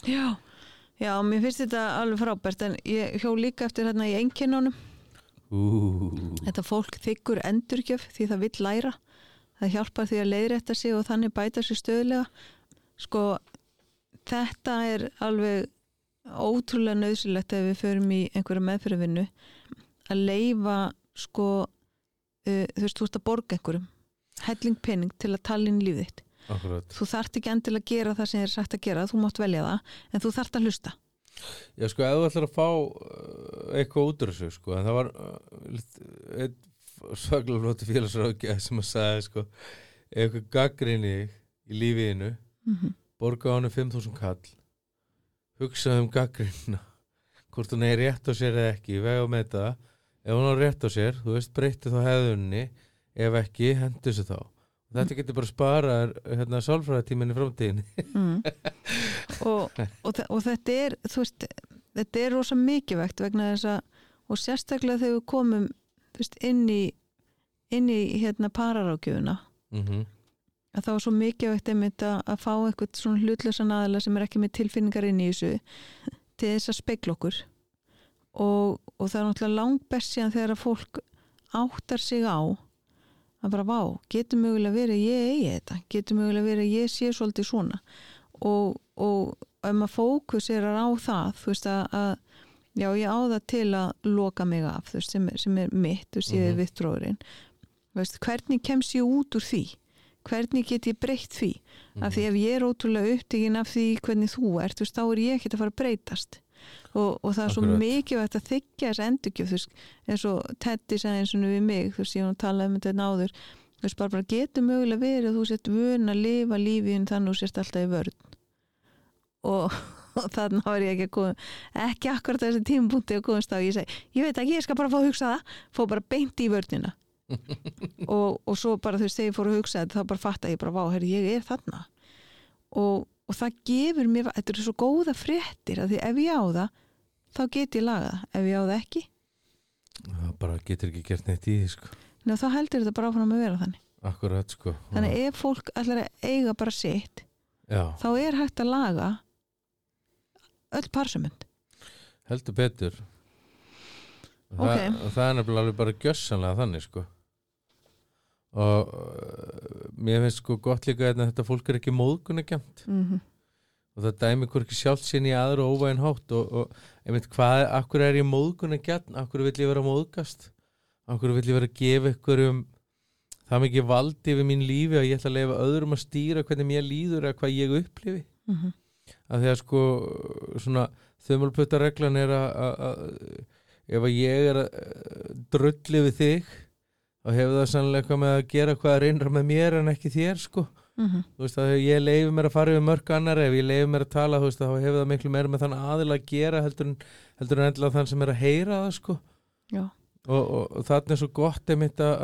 Speaker 2: Já, já, mér finnst þetta alveg frábært en ég hjó líka eftir hérna í einkennunum.
Speaker 1: Ú,
Speaker 2: Þetta fólk þykkur endurgjöf því það vill læra. Það hjálpar því að leiðrætta sig og þannig bæta sig stöðlega. Sko, þetta er alveg ótrúlega nöðsilegt ef við förum í einhverja meðfyrirvinnu að leifa sko, uh, þú veist, þú ert að borga einhverjum helling pening til að tala inn lífið þitt.
Speaker 1: akkurat
Speaker 2: Þú þart ekki endilega að gera það sem er sagt að gera, þú mátt velja það, en þú þart að hlusta.
Speaker 1: Já sko, ef þú ætlar að fá eitthvað út úr þessu sko, en það var uh, einn svaklega flóti félagsráðgjað sem að sagði sko, eitthvað gaggrinni í lífiðinu,
Speaker 2: Mm -hmm.
Speaker 1: borga á hann 5.000 kall hugsaðu um gaggrinna hvort hún er rétt á sér eða ekki vega með það, ef hún er rétt á sér þú veist, breytti þá hefðunni ef ekki, hendur þessu þá þetta getur bara spara hérna, sálfræðatíminni framtíðinni
Speaker 2: mm. (laughs) og, og, og þetta er þú veist, þetta er rosa mikilvægt vegna þess að og sérstaklega þegar við komum veist, inn í inn í hérna pararákjöfuna
Speaker 1: mm
Speaker 2: að það var svo mikilvægt einmitt að, að fá eitthvað svona hlutlösan aðala sem er ekki með tilfinningar inn í þessu til þess að spegla okkur. Og, og það er náttúrulega langbest síðan þegar að fólk áttar sig á að bara vá, getur mögulega verið ég eigi þetta, getur mögulega verið ég sé svolítið svona? Og, og ef maður fókuserar á það þú veist að, að já ég á það til að loka mig af veist, sem, sem er mitt, þú ég er
Speaker 1: Mhm.
Speaker 2: vittróðurinn hvernig kemst ég út úr því? Hvernig get ég breytt því? Af því ef ég er ótrúlega upptíkin af því hvernig þú ert, þú veist, þá er ég ekkert að fara að breytast. Og, og það er svo
Speaker 1: Akkurat.
Speaker 2: mikilvægt að þykja þess veist, eins og Teddy sagði eins og við mig þú veist, ég var að tala um þetta náður þú veist, bara, bara getur mögulega verið að þú sért vön að lifa lífiðin þannig að þú sért alltaf í vörn. Og, (laughs) og þannig var ég ekki að koma ekki akkurat þessi tímpunkti að komast á. Ég segi, ég veit ekki, ég skal bara fá að hugsa það. Fá bara beint í vörnina. (laughs) Og, og svo bara þú veist þegar ég fór að hugsa þetta þá bara fatta ég bara, vá, herri, ég er þarna. Og, og það gefur mér þetta eru svo góða fréttir að því ef ég á það, þá get ég lagað það. ef ég á það ekki,
Speaker 1: það bara getur ekki gert neitt í því sko.
Speaker 2: Ná, þá heldur þetta bara áfram að vera þannig.
Speaker 1: Akkurat sko.
Speaker 2: Þannig ef fólk að eiga bara sitt
Speaker 1: já,
Speaker 2: þá er hægt að laga öll parsumund
Speaker 1: heldur betur. Og,
Speaker 2: Ok.
Speaker 1: það, og er nefnilega alveg bara gjössanlega þannig sko. Og uh, mér finnst sko gott líka að þetta fólk er ekki móðgunagjönd
Speaker 2: mm -hmm.
Speaker 1: og það dæmi hvort ekki sjálft sinni í aðra og óvægin hátt og, og einmitt hvað, akkur er ég móðgunagjönd akkur vill ég vera móðgast? Akkur vill ég vera að gefa ykkur um það mikið valdi yfir mín lífi að ég ætla að leifa öðrum að stýra hvernig mér líður eða hvað ég upplifi?
Speaker 2: Mm -hmm.
Speaker 1: Að því að sko svona þumulputta reglan er að- ef að ég er að uh, drulli við þig þá hefur það sannlega eitthvað með að gera hvað er innra með mér en ekki þér sko.
Speaker 2: Mm
Speaker 1: þú veist að ég leifi mér að fara yfir mörg annar ef ég leifi mér að tala þú veist að þá hefur það miklu meira með þann aðila að gera heldur en, heldur en endilega þann sem er að heyra það sko. Og, og, og þarna er svo gott einmitt að,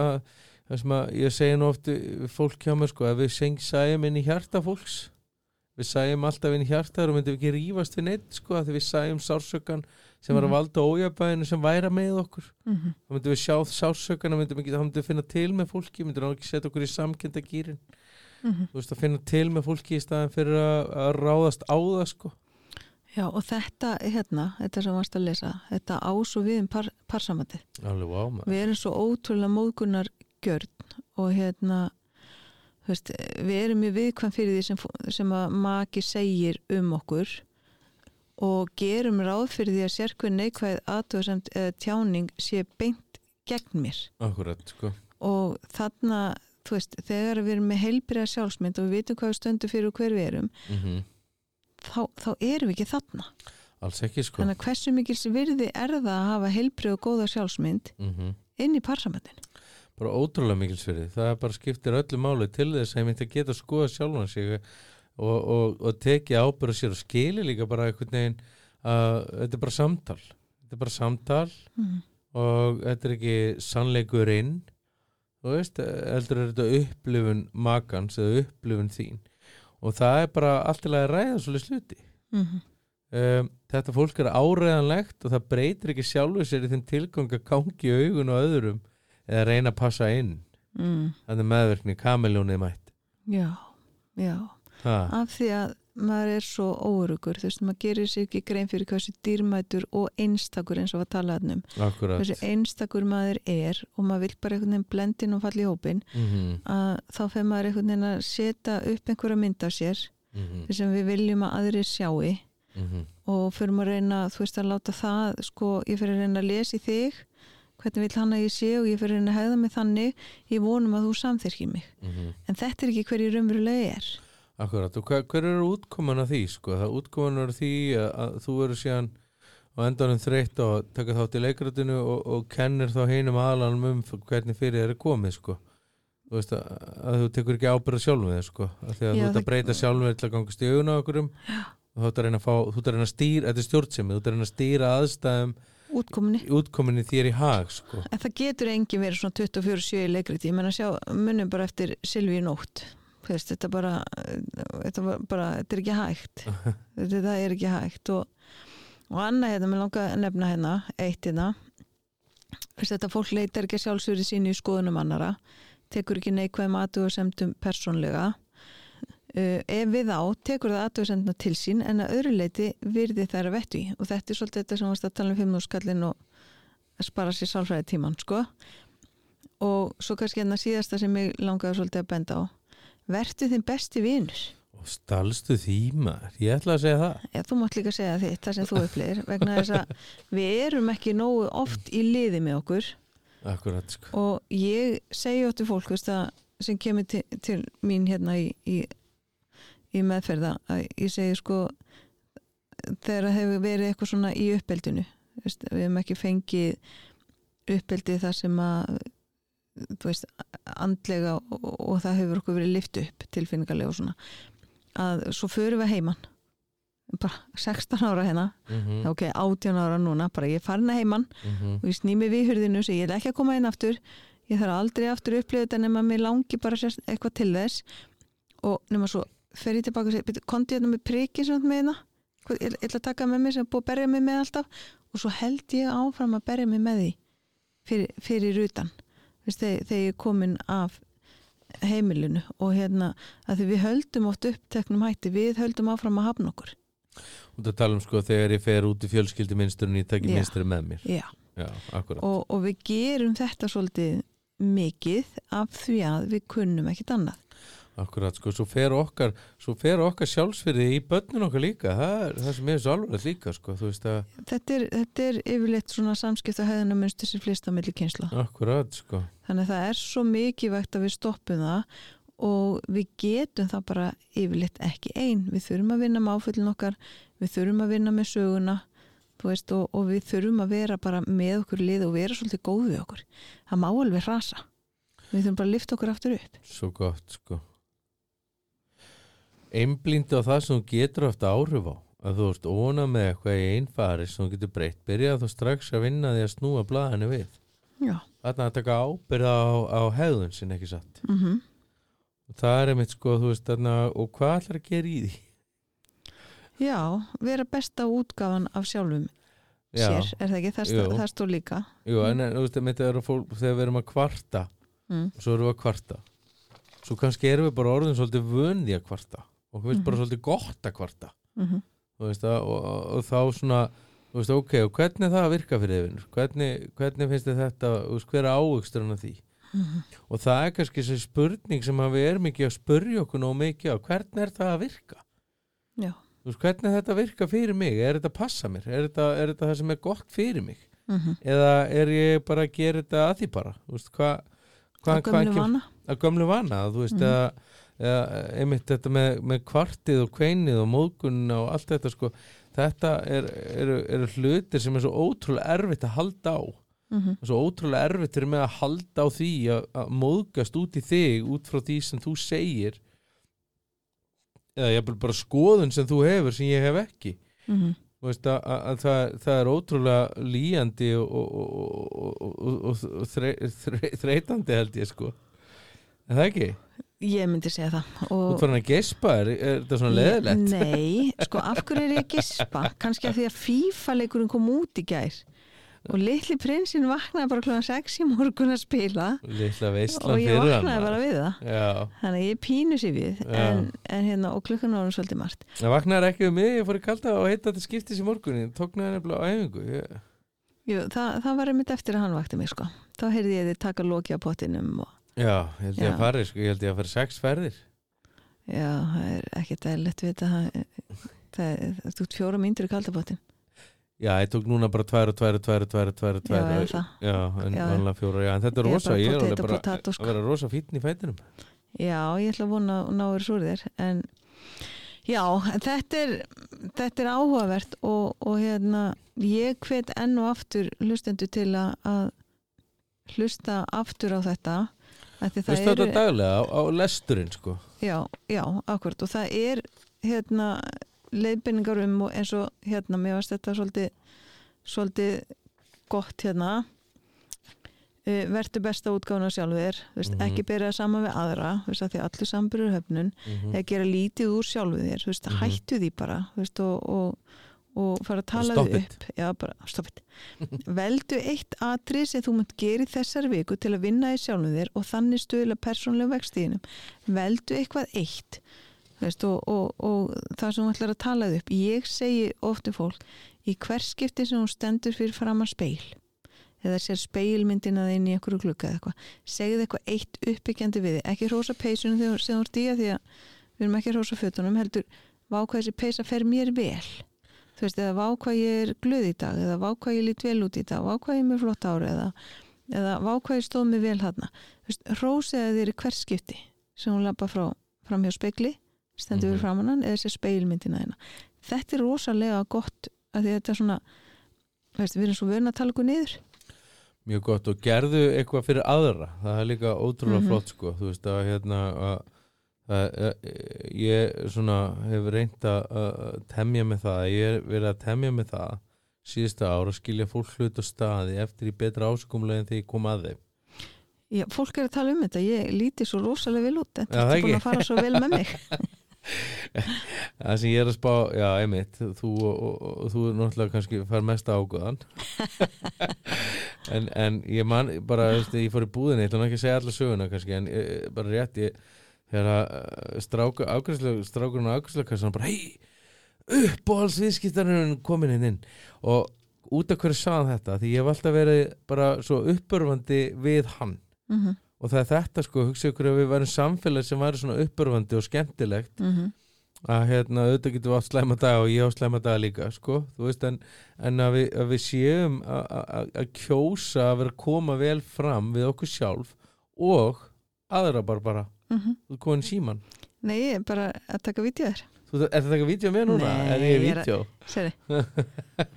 Speaker 1: að að ég segi nú oft fólk hjá mér sko að við seng sæjum inn í hjarta fólks við sæjum alltaf inn í hjarta og myndum ekki rífast við neitt sko að við sæjum sársökan sem var að
Speaker 2: Mhm.
Speaker 1: valda ójabæðinu sem væra með okkur.
Speaker 2: Mm
Speaker 1: þá myndum við sjá sársökan þá myndum við finna til með fólki myndum við ekki setja okkur í samkenda gýrin
Speaker 2: -hmm.
Speaker 1: þú veist að finna til með fólki í staðan fyrir að, ráðast á það sko.
Speaker 2: Já og þetta hérna, þetta sem varst að lesa þetta ás og við um par, parsamandi
Speaker 1: alveg maður.
Speaker 2: Við erum svo ótrúlega móðgunar gjörn og hérna veist, við erum mjög viðkvæm fyrir því sem, sem að maki segir um okkur og gerum ráð fyrir því að sérkveð neikvæð aðtöðsamt eða tjáning sé beint gegn mér.
Speaker 1: Akkurat sko.
Speaker 2: Og þú veist, þegar við erum með heilbriða sjálfsmynd og við vitum hvað við stöndum fyrir og hver við erum,
Speaker 1: mm
Speaker 2: þá, þá erum við ekki þarna.
Speaker 1: alls ekki sko.
Speaker 2: Þannig að hversu mikils virði er það að hafa heilbrið og góða sjálfsmynd
Speaker 1: mm
Speaker 2: inn í parsamöndin?
Speaker 1: Bara ótrúlega mikils fyrir það bara skiptir öllu máli til þess að ég myndi að geta skoða sjálfan sig og, og, og teki ábyrða sér og skili líka bara einhvern veginn að þetta er bara samtal. Þetta er bara samtal
Speaker 2: Mm.
Speaker 1: og þetta er ekki sannleikurinn. Þú veist, heldur er þetta upplifun makans eða upplifun þín. Og það er bara allt til að ræða svolítið sluti
Speaker 2: Mm -hmm.
Speaker 1: um, þetta fólk er áræðanlegt og það breytir ekki sjálfu sér í þinn tilgang að gangi augun og öðrum eða reyna að passa inn.
Speaker 2: Mm.
Speaker 1: þannig meðverkni kameljónið mætt.
Speaker 2: Já, já.
Speaker 1: ha,
Speaker 2: Af því að maður er svo óurugur, þú veist, maður gerir sér ekki grein fyrir hversu dýrmætur og einstakur eins og að tala um,
Speaker 1: akkurat.
Speaker 2: Hversu einstakur maður er og maður vill bara einhvern veginn blendin og falla í hópin
Speaker 1: mm
Speaker 2: að þá fer maður einhvern veginn að setja upp einhverja mynd af sér
Speaker 1: -hmm.
Speaker 2: sem við viljum að aðrir sjáu
Speaker 1: Mm
Speaker 2: og fyrir maður að reyna, þú veist, að láta það sko, ég fyrir að reyna að lesa í þig hvernig vill hann að ég sé og ég fyrir reyna að hefða mig þannig, ég vonum að þú samþyrkir mig, en þetta er ekki hverju raunverulega er.
Speaker 1: Akkurat. Og hver, hver eru útkoman að því sko? það útkoman er því að, að þú eru síðan á endanum þreytt og taka þátt í leikratinu og, og kennir þá hinum aðlanum um hvernig fyrir þeir er komið sko. Þú veist að, að þú tekur ekki ábyrða sjálfum þér sko. Að því að
Speaker 2: Já,
Speaker 1: þú ert að breyta sjálfum þér til að gangast í augun á okkur um og þú ert að reyna að fá, þú ert að reyna að stýra þetta er stjórnsemi, þú ert að reyna að stýra aðstæðum
Speaker 2: útkominni,
Speaker 1: í útkominni þér í hag sko.
Speaker 2: En það getur engin verið svona 24-7 í leikriti, ég menna sjá munum bara eftir Silvíu nótt. Þú veist, þetta bara, þetta bara þetta er ekki hægt. (laughs) Þetta er ekki hægt. Og, og annað hérna, mér langa að nefna hérna eitt hérna. Þetta fólk leitar ekki að sjálfsögri sínu í skoðunum annara tekur ekki neikvæðum aðtöðasemdum persónlega uh, ef við á, tekur það aðtöðasemduna til sín en að öðru leiti virði þær að vettu í og þetta er svolítið þetta sem varst að tala um fimmnúskallin og að spara sér sálfræði tíman sko. Og svo kannski hérna síðasta sem ég langaði svolítið að benda á. Vertu þinn besti vinur.
Speaker 1: Og stalstu því maður, ég ætla að segja það.
Speaker 2: Já, þú mátt líka segja þitt, það sem þú upplýðir vegna þess að við erum ekki nógu oft í liði með okkur.
Speaker 1: Akkurat sko.
Speaker 2: Og ég segi óttu fólk veist, að, sem kemur til, til mín hérna í, í, í meðferða að ég segi sko þegar það hefur verið eitthvað svona í uppeldinu veist, við hefum ekki fengið uppeldi þar sem að þú veist, andlega og, og það hefur okkur verið lift upp tilfinningarlega og svona að svo förum við heiman. Bara 16 ára hérna.
Speaker 1: Mm
Speaker 2: ok, 18 ára núna, bara ég er farin að heiman og ég sný mig við hurðinu sem ég er ekki að koma inn aftur. Ég þarf aldrei aftur að upplifa þetta nema mér langi bara eitthvað til þess. Og nema svo fer ég tilbaka og "Bíddu, komdu hérna með prikið svona með hérna. Ég ætla að taka með mér sem búið að berja mig með alltaf. Og svo held ég áfram að berja mig með því fyrir, fyrir utan. Vist, þegar, þegar ég er komin af heimilinu og hérna að því við höldum oft uppteknum hætti við höldum áfram að hafna okkur.
Speaker 1: Og það tala um sko þegar ég fer út í fjölskyldi minnsturinn ég tekki
Speaker 2: Já.
Speaker 1: minnsturi með mér.
Speaker 2: Já.
Speaker 1: Já,
Speaker 2: og, og við gerum þetta svolítið mikið af því að við kunnum ekkit annað
Speaker 1: Akkurat, sko, svo fer okkar svo fer okkar sjálfsfyrði í börnun okkar líka. Það er það sem er svo alveg líka sko, þú veist að,
Speaker 2: þetta er, þetta er yfirleitt svona samskipt að hefðina munstur sem flýst á milli kynsla
Speaker 1: akkurat, sko.
Speaker 2: Þannig að það er svo mikilvægt að við stoppum það og við getum það bara yfirleitt ekki ein. Við þurfum að vinna með áföllin okkar við þurfum að vinna með söguna þú veist, og, og við þurfum að vera bara með okkur lið og vera svolítið góð við okkur. Það má alveg rasa við þurfum bara að lifta okkur aftur upp.
Speaker 1: Svo gott sko Einblíndi á það sem þú getur haft áhrif á. Að þú ert óna með eitthvað í einfari sem þú getur breytt, byrja þú strax að vinna því að snúa blaðinu við.
Speaker 2: Já,
Speaker 1: þarna að taka ábyrða á, á hegðun sinni ekki satt?
Speaker 2: Mm
Speaker 1: og það er einmitt sko, þú veist þarna og hvað ætlar að gera í því?
Speaker 2: Já vera besta útgáfan af sjálfum sér, er það ekki, það, stó, líka.
Speaker 1: Jú, en, en þú veist, einmitt þegar, fólk, þegar við erum að kvarta
Speaker 2: mm.
Speaker 1: og svo erum við að kvarta. Svo kannski erum við bara orðin svolítið vöndi að kvarta og veist bara
Speaker 2: Mhm.
Speaker 1: svolítið gott að kvarta.
Speaker 2: Mm
Speaker 1: þú veist að, og, og, og þá svona þú veist, ok, og hvernig er það að virka fyrir yfir hvernig, hvernig finnst þið þetta hver er ávugsturinn af því?
Speaker 2: Mhm.
Speaker 1: og það er kannski þessi spurning sem að við erum ekki að spurja okkur nóg mikið á. Hvernig er það að virka? Hvernig er þetta að virka fyrir mig? Er þetta að passa mér, er þetta, er þetta það sem er gott fyrir mig?
Speaker 2: Mm
Speaker 1: eða er ég bara að gera þetta að því bara? Þú veist, hvað hva,
Speaker 2: og gömlu vana.
Speaker 1: Að gömlu vana þú veist,
Speaker 2: Mhm.
Speaker 1: Eða einmitt þetta með, með kvartið og kveinið og móðgunna og allt þetta sko þetta er, eru, eru hlutir sem er svo ótrúlega erfitt að halda á.
Speaker 2: Mm
Speaker 1: svo ótrúlega erfitt fyrir mig að halda á því að, að móðgast út í þig út frá því sem þú segir. Eða ég bara skoðun sem þú hefur sem ég hef ekki.
Speaker 2: -hmm.
Speaker 1: Þú veist, að, að, að það, það er ótrúlega líjandi og, og, og, og, og, og þre, þre, þreytandi held ég sko. Er það ekki?
Speaker 2: Ég myndi segja það og
Speaker 1: frá hann að gespa er, er þetta svona leðilegt?
Speaker 2: Nei, (laughs) sko af hverju er ég að gispa kannski að því að FIFA leikurinn kom út í gær og litli prinsinn vaknaði bara klokkan 6 í morgun að spila
Speaker 1: Lilla
Speaker 2: og
Speaker 1: veistlan
Speaker 2: ég
Speaker 1: fyrir
Speaker 2: vaknaði
Speaker 1: hann
Speaker 2: bara við það.
Speaker 1: Já,
Speaker 2: þannig ég pínu sér við en, en hérna og klukkan var hann svolítið margt.
Speaker 1: Það vaknaði ekki um mig ég fór í kalda og heita þetta skiptis í morgunin tóknaði nefnilega á æfingu ég,
Speaker 2: Jú, það, það var einmitt eftir að hann vakti mig sko. Þá heyrði ég þið taka loki á pottinum og
Speaker 1: Já, ég held ég að fari sko, ég held ég að fari sex ferðir
Speaker 2: já, það er ekkert eðlilegt við þetta það, það, það, það fjóra mínútur í kaldapottin
Speaker 1: Já, ég tók núna bara tvær og tvær og tvær og tvær og tvær og
Speaker 2: Já, eða
Speaker 1: og-
Speaker 2: það.
Speaker 1: Já, en
Speaker 2: Já.
Speaker 1: vanlega fjóra, já, en þetta er
Speaker 2: Ég er
Speaker 1: rosa ég er alveg bara
Speaker 2: potato, sko.
Speaker 1: að vera rosa fítn í fætinum
Speaker 2: Já, ég ætla að vona að ná þér súr þér en já, þetta er þetta er áhugavert og, og hérna, ég hvet enn og aftur hlustendur til að, að hlusta aftur á þetta
Speaker 1: Þú þetta daglega á, á lesturinn sko.
Speaker 2: Já, já, akkurat og það er hérna leiðbynningar um og eins og hérna, mér varst þetta svolítið svolítið gott hérna. Uh, vertu besta útgáfuna sjálfur veist,
Speaker 1: Mhm.
Speaker 2: ekki byrja saman við aðra, veist, að því allir sambyrur höfnun.
Speaker 1: Mm
Speaker 2: eða gera lítið úr sjálfu þér veist,
Speaker 1: Mhm.
Speaker 2: hættu því bara veist, og, og, og fara að tala
Speaker 1: it.
Speaker 2: upp. Já, bara, (laughs) veldu eitt atrið sem þú munt gera í þessari viku til að vinna í sjálfu þér og þannig stuðla persónlega vextíðinum veldu eitthvað eitt þú veist, og, og, og það sem þú ætlar að tala þig upp. Ég segi ofta fólk í hverskipti sem hún stendur fyrir framan speil eða sér speilmyndina þinn í einhverju glugga eða eitthvað segðu eitthvað eitt uppbyggjandi við þig. Ekki rosa peysunum þegar þú ert í að því að við erum ekki rosa fötunum heldur vá þessi þú veist, eða vá hvað ég er glöð í dag eða vá hvað ég lít vel út í dag vá hvað ég er með flott ári eða, eða vá hvað ég stóð mig vel veist, rósiða þér í hvert skipti sem hún lappa frá, fram hjá spekli stendur
Speaker 1: Mhm.
Speaker 2: við framan hann eða sér speilmyndina þeina þetta er rosalega gott að þetta er svona veist, við erum svo vöna að tala okkur niður.
Speaker 1: Mjög gott. Og gerðu eitthvað fyrir aðra. Það er líka ótrúlega
Speaker 2: Mhm.
Speaker 1: flott sko. Þú veist að hérna að, að, ég svona hef reynd að, temja með það ég er verið að temja með það síðasta ár að skilja fólk hlut og staði eftir í betra áskumlega en þegar ég kom að þeim.
Speaker 2: Já, fólk er að tala um þetta, ég líti svo rosalega vel út þetta er búin að fara svo vel með mig. (laughs) (laughs)
Speaker 1: Það sem ég er að spá, já einmitt þú og, þú er náttúrulega kannski fær mest ágöðan (laughs) en, en ég man bara, ég fór í búðinni, ég ætla nú ekki að segja alla söguna kannski, en ég, bara rétt ég, þegar að ágræslega strákurinn á ágræslega bara hei, uppbóðals viðskiptarinn komin inn. Inn og út af hverju hann þetta? Því ég hef alltaf verið bara svo uppörfandi við hann.
Speaker 2: Mm -hmm,
Speaker 1: og það er þetta sko, hugsa ykkur að við værum samfélag sem væri svona uppörfandi og skemmtilegt
Speaker 2: mm
Speaker 1: að hérna, auðvitað getum við átt slæma dag og ég á slæma dag líka, sko. Þú veist, en, en að, við, að við séum að- að að kjósa að vera að koma vel fram við okkur sjálf og aðra bara bara,
Speaker 2: mhm.
Speaker 1: þú er komin síman
Speaker 2: Nei, ég er bara að taka vídeoður
Speaker 1: þú Þú, er þetta ekki vídeo með núna?
Speaker 2: Nei,
Speaker 1: er ég
Speaker 2: ég er að-? Seri,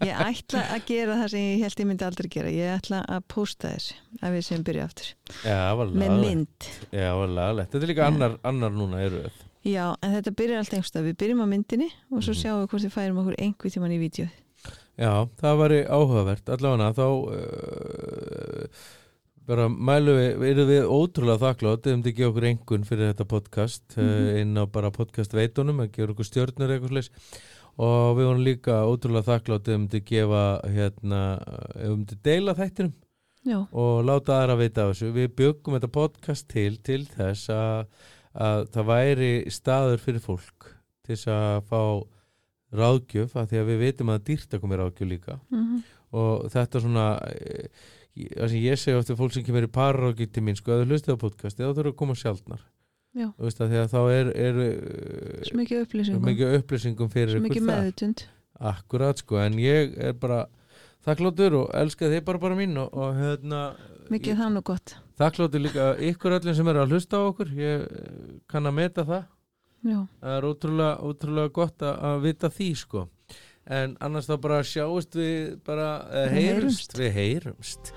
Speaker 2: ég ætla að gera það sem ég held ég myndi aldrei gera. Ég ætla að pósta þessu að við sem byrja aftur.
Speaker 1: Já, var
Speaker 2: með mynd.
Speaker 1: Já, var Þetta er líka
Speaker 2: Já.
Speaker 1: annar, annar núna í röð
Speaker 2: já, en þetta byrjar alltaf einhverstað við byrjum á myndinni og svo
Speaker 1: Mhm.
Speaker 2: sjáum við hvort við færum okkur einhver tíman í vídeo.
Speaker 1: Já, það væri áhugavert. Allavega þá uh, bara mælu við, erum við ótrúlega þakklátt ef þið gefa okkur engun fyrir þetta podcast mm
Speaker 2: Mhm.
Speaker 1: inn á bara podcast veitunum að gefa okkur stjörnur eitthvað slags og við vorum líka ótrúlega þakklátt ef þið gefa hérna, ef þið deila þættinum
Speaker 2: já,
Speaker 1: og láta aðra vita af þessu. Við byggum þetta podcast til til þess að, að það væri staður fyrir fólk til þess að fá ráðgjöf að því að við vitum að dýrt að koma ráðgjöf líka.
Speaker 2: Mm
Speaker 1: og þetta svona eh, það sem ég segi ofta fólk sem kemur í pararáðgjöf til mín sko að þau hlustið á podcasti þá þurfa að koma sjálfnar
Speaker 2: já,
Speaker 1: Þú veist að því að þá er, er eh,
Speaker 2: svo mikið upplýsingum.
Speaker 1: mikið upplýsingum fyrir
Speaker 2: svo mikið meðutund
Speaker 1: akkurat sko en ég er bara þakkláttur og elska þið bara bara mín og, og hérna
Speaker 2: mikið það nú gott.
Speaker 1: Þakkláttur líka ykkur öllum sem eru að hlusta á okkur. Ég eh, kann að meta það.
Speaker 2: Já,
Speaker 1: það er ótrúlega, ótrúlega gott að, að vita því sko en annars þá bara sjáumst við bara
Speaker 2: Við
Speaker 1: heyrumst, við heyrumst.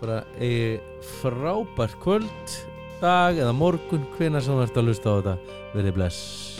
Speaker 1: Bara eigi frábært kvöld dag eða morgun hvenær sem þú ert að hlusta á þetta. Verið bless